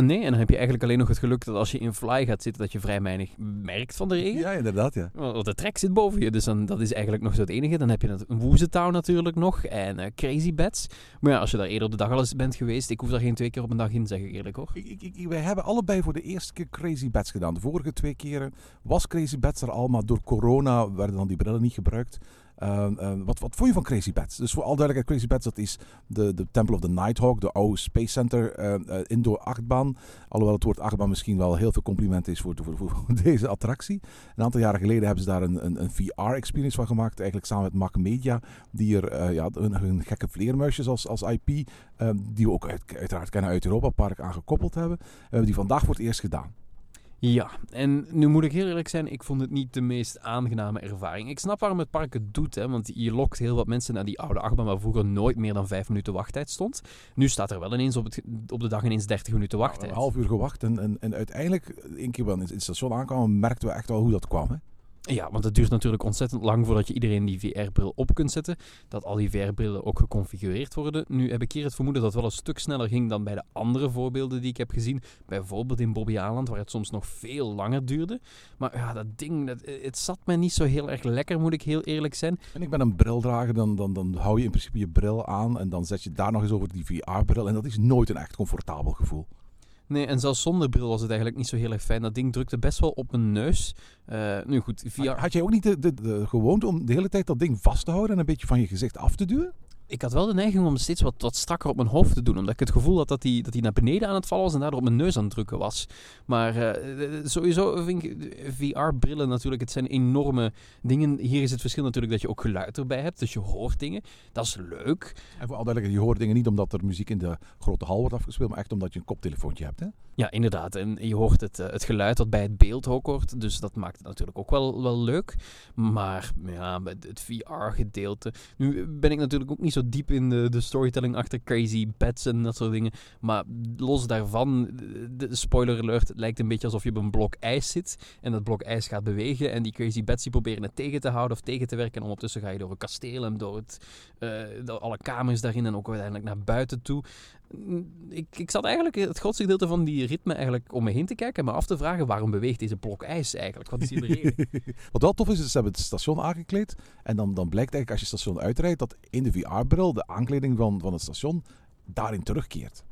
Nee, en dan heb je eigenlijk alleen nog het geluk dat als je in Fly gaat zitten, dat je vrij weinig merkt van de regen. Ja, inderdaad, ja. Want de trek zit boven je, dus dan, dat is eigenlijk nog zo het enige. Dan heb je een Woezetouw natuurlijk nog en uh, Crazy Beds. Maar ja, als je daar eerder op de dag al eens bent geweest, ik hoef daar geen twee keer op een dag in, zeg ik eerlijk hoor. Ik, ik, wij hebben allebei voor de eerste keer Crazy Beds gedaan. De vorige twee keren was Crazy Beds er al, maar door corona werden dan die brillen niet gebruikt. Ehm, ehm, wat, wat vond je van Crazy Bats? Dus voor al duidelijkheid, Crazy Bats dat is de, de Temple of the Nighthawk, de oude Space Center uh, indoor achtbaan. Alhoewel het woord achtbaan misschien wel heel veel compliment is voor, voor, deze attractie. Een aantal jaren geleden hebben ze daar een, een, een VR-experience van gemaakt, eigenlijk samen met Mac Media, die er uh, ja, hun, gekke vleermuisjes als, als IP, die we ook uit, uiteraard kennen uit Europa Park, aangekoppeld hebben. hebben die vandaag voor het eerst gedaan. Ja, en nu moet ik heel eerlijk zijn, ik vond het niet de meest aangename ervaring. Ik snap waarom het park het doet, hè, want je lokt heel wat mensen naar die oude achtbaan waar vroeger nooit meer dan vijf minuten wachttijd stond. Nu staat er wel ineens op, het, op de dag ineens 30 minuten wachttijd. een half uur gewacht en, en, en uiteindelijk, één keer wel in het station aankwamen, merkten we echt wel hoe dat kwam. Hè? Ja, want het duurt natuurlijk ontzettend lang voordat je iedereen die VR-bril op kunt zetten. Dat al die VR-brillen ook geconfigureerd worden. Nu heb ik hier het vermoeden dat het wel een stuk sneller ging dan bij de andere voorbeelden die ik heb gezien. Bijvoorbeeld in Bobby Aland, waar het soms nog veel langer duurde. Maar ja, dat ding, dat, het zat mij niet zo heel erg lekker, moet ik heel eerlijk zijn. En ik ben een brildrager, dan, dan, dan hou je in principe je bril aan en dan zet je daar nog eens over die VR-bril. En dat is nooit een echt comfortabel gevoel. Nee, en zelfs zonder bril was het eigenlijk niet zo heel erg fijn. Dat ding drukte best wel op mijn neus. Uh, nu goed. Had jij ook niet de gewoonte om de hele tijd dat ding vast te houden en een beetje van je gezicht af te duwen? Ik had wel de neiging om steeds wat, wat strakker op mijn hoofd te doen. Omdat ik het gevoel had dat hij dat naar beneden aan het vallen was en daardoor op mijn neus aan het drukken was. Maar uh, sowieso vind ik VR-brillen natuurlijk, het zijn enorme dingen. Hier is het verschil natuurlijk dat je ook geluid erbij hebt. Dus je hoort dingen. Dat is leuk. En voor al je hoort dingen niet omdat er muziek in de grote hal wordt afgespeeld, maar echt omdat je een koptelefoontje hebt. Hè? Ja, inderdaad. En je hoort het, uh, het geluid dat bij het beeld ook hoort. Dus dat maakt het natuurlijk ook wel, wel leuk. Maar ja, het VR-gedeelte. Nu ben ik natuurlijk ook niet zo diep in de, de storytelling achter crazy bets en dat soort dingen. Maar los daarvan, de, de spoiler alert, het lijkt een beetje alsof je op een blok ijs zit. En dat blok ijs gaat bewegen. En die crazy bets die proberen het tegen te houden of tegen te werken. En ondertussen ga je door een kasteel en door, het, eh, door alle kamers daarin en ook uiteindelijk naar buiten toe. Ik, ik zat eigenlijk het grootste gedeelte van die ritme eigenlijk om me heen te kijken en me af te vragen waarom beweegt deze blok ijs eigenlijk? Wat is hier de? Wat wel tof is, is ze hebben het station aangekleed. En dan, dan blijkt eigenlijk als je het station uitrijdt dat in de VR-bril de aankleding van, van het station daarin terugkeert.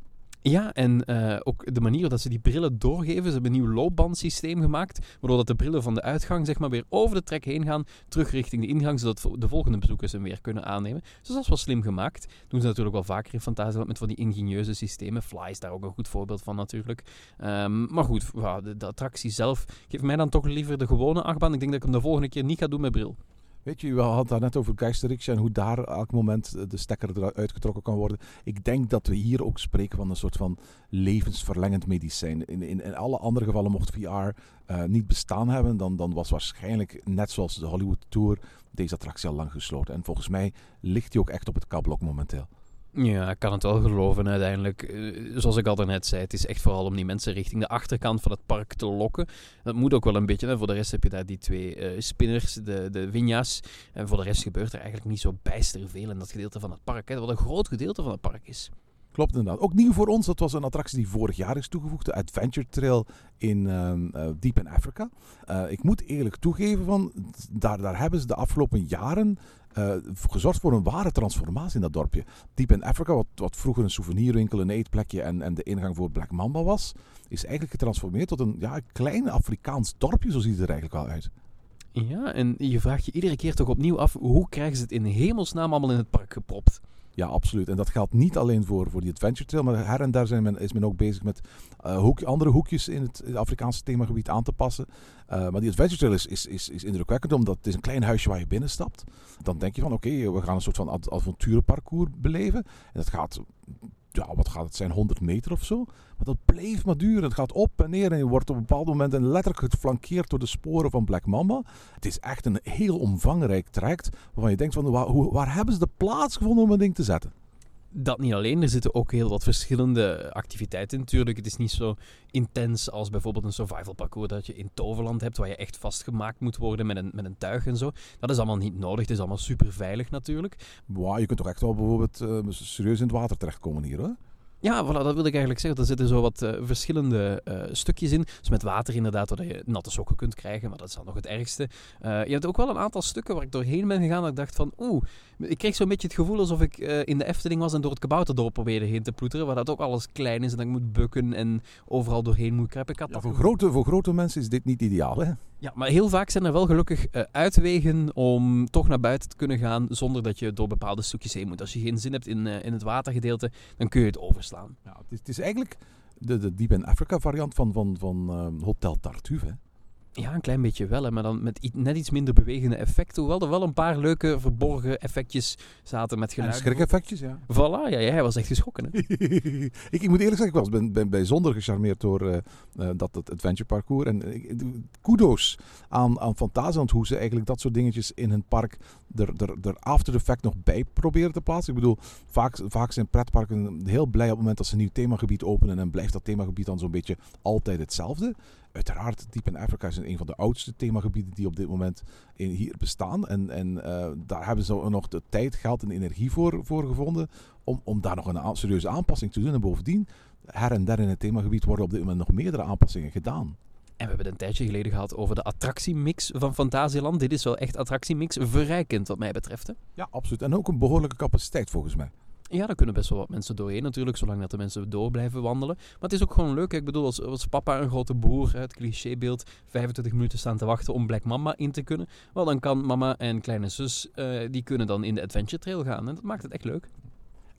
Ja, en eh, ook de manier dat ze die brillen doorgeven. Ze hebben een nieuw loopbandsysteem gemaakt, waardoor dat de brillen van de uitgang zeg maar, weer over de trek heen gaan, terug richting de ingang, zodat de volgende bezoekers hem weer kunnen aannemen. Dus dat is wel slim gemaakt. doen ze natuurlijk wel vaker in Fantasieland met van die ingenieuze systemen. Fly is daar ook een goed voorbeeld van natuurlijk. Ehm, maar goed, de, de attractie zelf geeft mij dan toch liever de gewone achtbaan. Ik denk dat ik hem de volgende keer niet ga doen met bril. Weet je, we hadden daar net over Geisterriksja en hoe daar elk moment de stekker eruit getrokken kan worden. Ik denk dat we hier ook spreken van een soort van levensverlengend medicijn. In, in, alle andere gevallen mocht VR eh, niet bestaan hebben, dan, dan was waarschijnlijk, net zoals de Hollywood Tour, deze attractie al lang gesloten. En volgens mij ligt die ook echt op het kabblok momenteel. Ja, ik kan het wel geloven uiteindelijk. Eh, Zoals ik al net zei, het is echt vooral om die mensen richting de achterkant van het park te lokken. Dat moet ook wel een beetje. Hè. Voor de rest heb je daar die twee eh, spinners, de, de Vinja's. En voor de rest gebeurt er eigenlijk niet zo bijster veel in dat gedeelte van het park. Hè, wat een groot gedeelte van het park is. Klopt inderdaad. Ook nieuw voor ons, dat was een attractie die vorig jaar is toegevoegd. De Adventure Trail in eh, Deep in Africa. Eh, ik moet eerlijk toegeven, van, daar, daar hebben ze de afgelopen jaren eh, gezorgd voor een ware transformatie in dat dorpje. Deep in Africa, wat, wat vroeger een souvenirwinkel, een eetplekje en, en de ingang voor Black Mamba was, is eigenlijk getransformeerd tot een ja, klein Afrikaans dorpje, zo ziet het er eigenlijk wel uit. Ja, en je vraagt je iedere keer toch opnieuw af, hoe krijgen ze het in hemelsnaam allemaal in het park gepropt? Ja, absoluut. En dat geldt niet alleen voor, voor die Adventure Trail, maar her en daar zijn men, is men ook bezig met eh, hoek, andere hoekjes in het, Afrikaanse themagebied aan te passen. Eh, maar die Adventure Trail is, is, is, indrukwekkend, omdat het is een klein huisje waar je binnenstapt. Dan denk je van, oké, we gaan een soort van avonturenparcours beleven. En dat gaat, ja, wat gaat het zijn, 100 meter of zo. Maar dat blijft maar duren. Het gaat op en neer en je wordt op een bepaald moment letterlijk geflankeerd door de sporen van Black Mamba. Het is echt een heel omvangrijk traject, waarvan je denkt van, waar, waar hebben ze de plaats gevonden om een ding te zetten? Dat niet alleen, er zitten ook heel wat verschillende activiteiten in. Natuurlijk, het is niet zo intens als bijvoorbeeld een survival parcours dat je in Toverland hebt, waar je echt vastgemaakt moet worden met een, met een tuig en zo. Dat is allemaal niet nodig, het is allemaal super veilig natuurlijk. Wow, je kunt toch echt wel bijvoorbeeld eh, serieus in het water terechtkomen hier, hoor. Ja, voilà, dat wilde ik eigenlijk zeggen. Er zitten zo wat eh, verschillende eh, stukjes in. Dus met water inderdaad, waar je natte sokken kunt krijgen, maar dat is dan nog het ergste. Eh, je hebt ook wel een aantal stukken waar ik doorheen ben gegaan dat ik dacht van, oeh, ik kreeg zo'n beetje het gevoel alsof ik in de Efteling was en door het kabouterdorp probeerde heen te ploeteren, waar dat ook alles klein is en dat ik moet bukken en overal doorheen moet kruipen. Ik had Ja, dat voor, grote, voor grote mensen is dit niet ideaal, hè? Ja, maar heel vaak zijn er wel gelukkig eh, uitwegen om toch naar buiten te kunnen gaan zonder dat je door bepaalde stukjes heen moet. Als je geen zin hebt in, eh, in het watergedeelte, dan kun je het overslaan. Ja, het, is, het is eigenlijk de, de Deep in Africa variant van, van, van ehm, Hotel Tartuffe. Ja, een klein beetje wel, hè, maar dan met net iets minder bewegende effecten. Hoewel er wel een paar leuke verborgen effectjes zaten met En geluid. schrik-effectjes, ja. Voilà, ja, jij was echt geschrokken. Hè? ik, ik moet eerlijk zeggen, ik was ben, ben bijzonder gecharmeerd door eh, dat het adventure parcours. En eh, kudos aan, aan Fantasieland hoe ze eigenlijk dat soort dingetjes in hun park er, er, er after effect nog bij proberen te plaatsen. Ik bedoel, vaak, vaak zijn pretparken heel blij op het moment dat ze een nieuw themagebied openen en blijft dat themagebied dan zo'n beetje altijd hetzelfde. Uiteraard, Deep in Africa is een van de oudste themagebieden die op dit moment in, hier bestaan. En, en eh, daar hebben ze nog de tijd, geld en energie voor, voor gevonden om, om daar nog een serieuze aanpassing te doen. En bovendien, her en der in het themagebied worden op dit moment nog meerdere aanpassingen gedaan. En we hebben het een tijdje geleden gehad over de attractiemix van Fantasieland. Dit is wel echt attractiemix verrijkend wat mij betreft. Hè? Ja, absoluut. En ook een behoorlijke capaciteit volgens mij. Ja, daar kunnen best wel wat mensen doorheen natuurlijk, zolang dat de mensen door blijven wandelen. Maar het is ook gewoon leuk. Ik bedoel, als, als papa een grote broer, hè, het clichébeeld, 25 minuten staan te wachten om Black Mama in te kunnen. Wel, dan kan mama en kleine zus, eh, die kunnen dan in de Adventure Trail gaan. En dat maakt het echt leuk.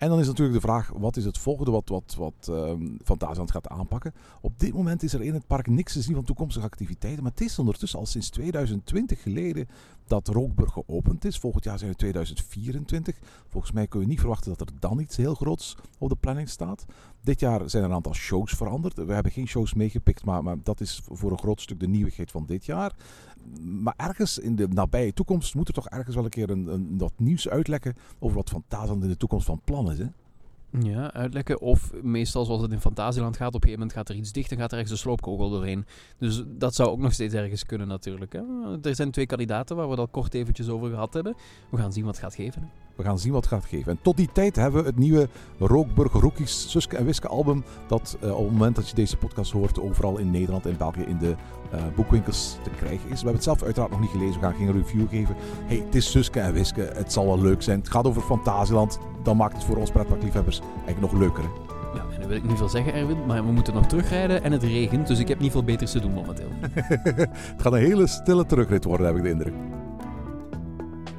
En dan is natuurlijk de vraag, wat is het volgende wat, wat, wat ehm Fantasieland gaat aanpakken? Op dit moment is er in het park niks te zien van toekomstige activiteiten. Maar het is ondertussen al sinds 2020 geleden dat Rookburg geopend is. Volgend jaar zijn we 2024. Volgens mij kun je niet verwachten dat er dan iets heel groots op de planning staat. Dit jaar zijn er een aantal shows veranderd. We hebben geen shows meegepikt, maar, dat is voor een groot stuk de nieuwigheid van dit jaar. maar ergens in de nabije toekomst moet er toch ergens wel een keer een, wat nieuws uitlekken over wat Fantasieland in de toekomst van plan is. Hè? Ja, uitlekken. Of meestal zoals het in Fantasieland gaat, op een gegeven moment gaat er iets dicht en gaat er ergens een sloopkogel doorheen. Dus dat zou ook nog steeds ergens kunnen natuurlijk. Hè. Er zijn twee kandidaten waar we het al kort eventjes over gehad hebben. We gaan zien wat het gaat geven. We gaan zien wat het gaat geven. En tot die tijd hebben we het nieuwe Rookburg Rookies Suske en Wiske album. Dat uh, op het moment dat je deze podcast hoort overal in Nederland en België in de uh, boekwinkels te krijgen is. We hebben het zelf uiteraard nog niet gelezen. We gaan geen review geven. Hey, het is Suske en Wiske. Het zal wel leuk zijn. Het gaat over Fantasieland. Dan maakt het voor ons pretparkliefhebbers eigenlijk nog leuker. Hè? Ja, en dan wil ik niet veel zeggen, Erwin, maar we moeten nog terugrijden en het regent. Dus ik heb niet veel beters te doen momenteel. het gaat een hele stille terugrit worden, heb ik de indruk.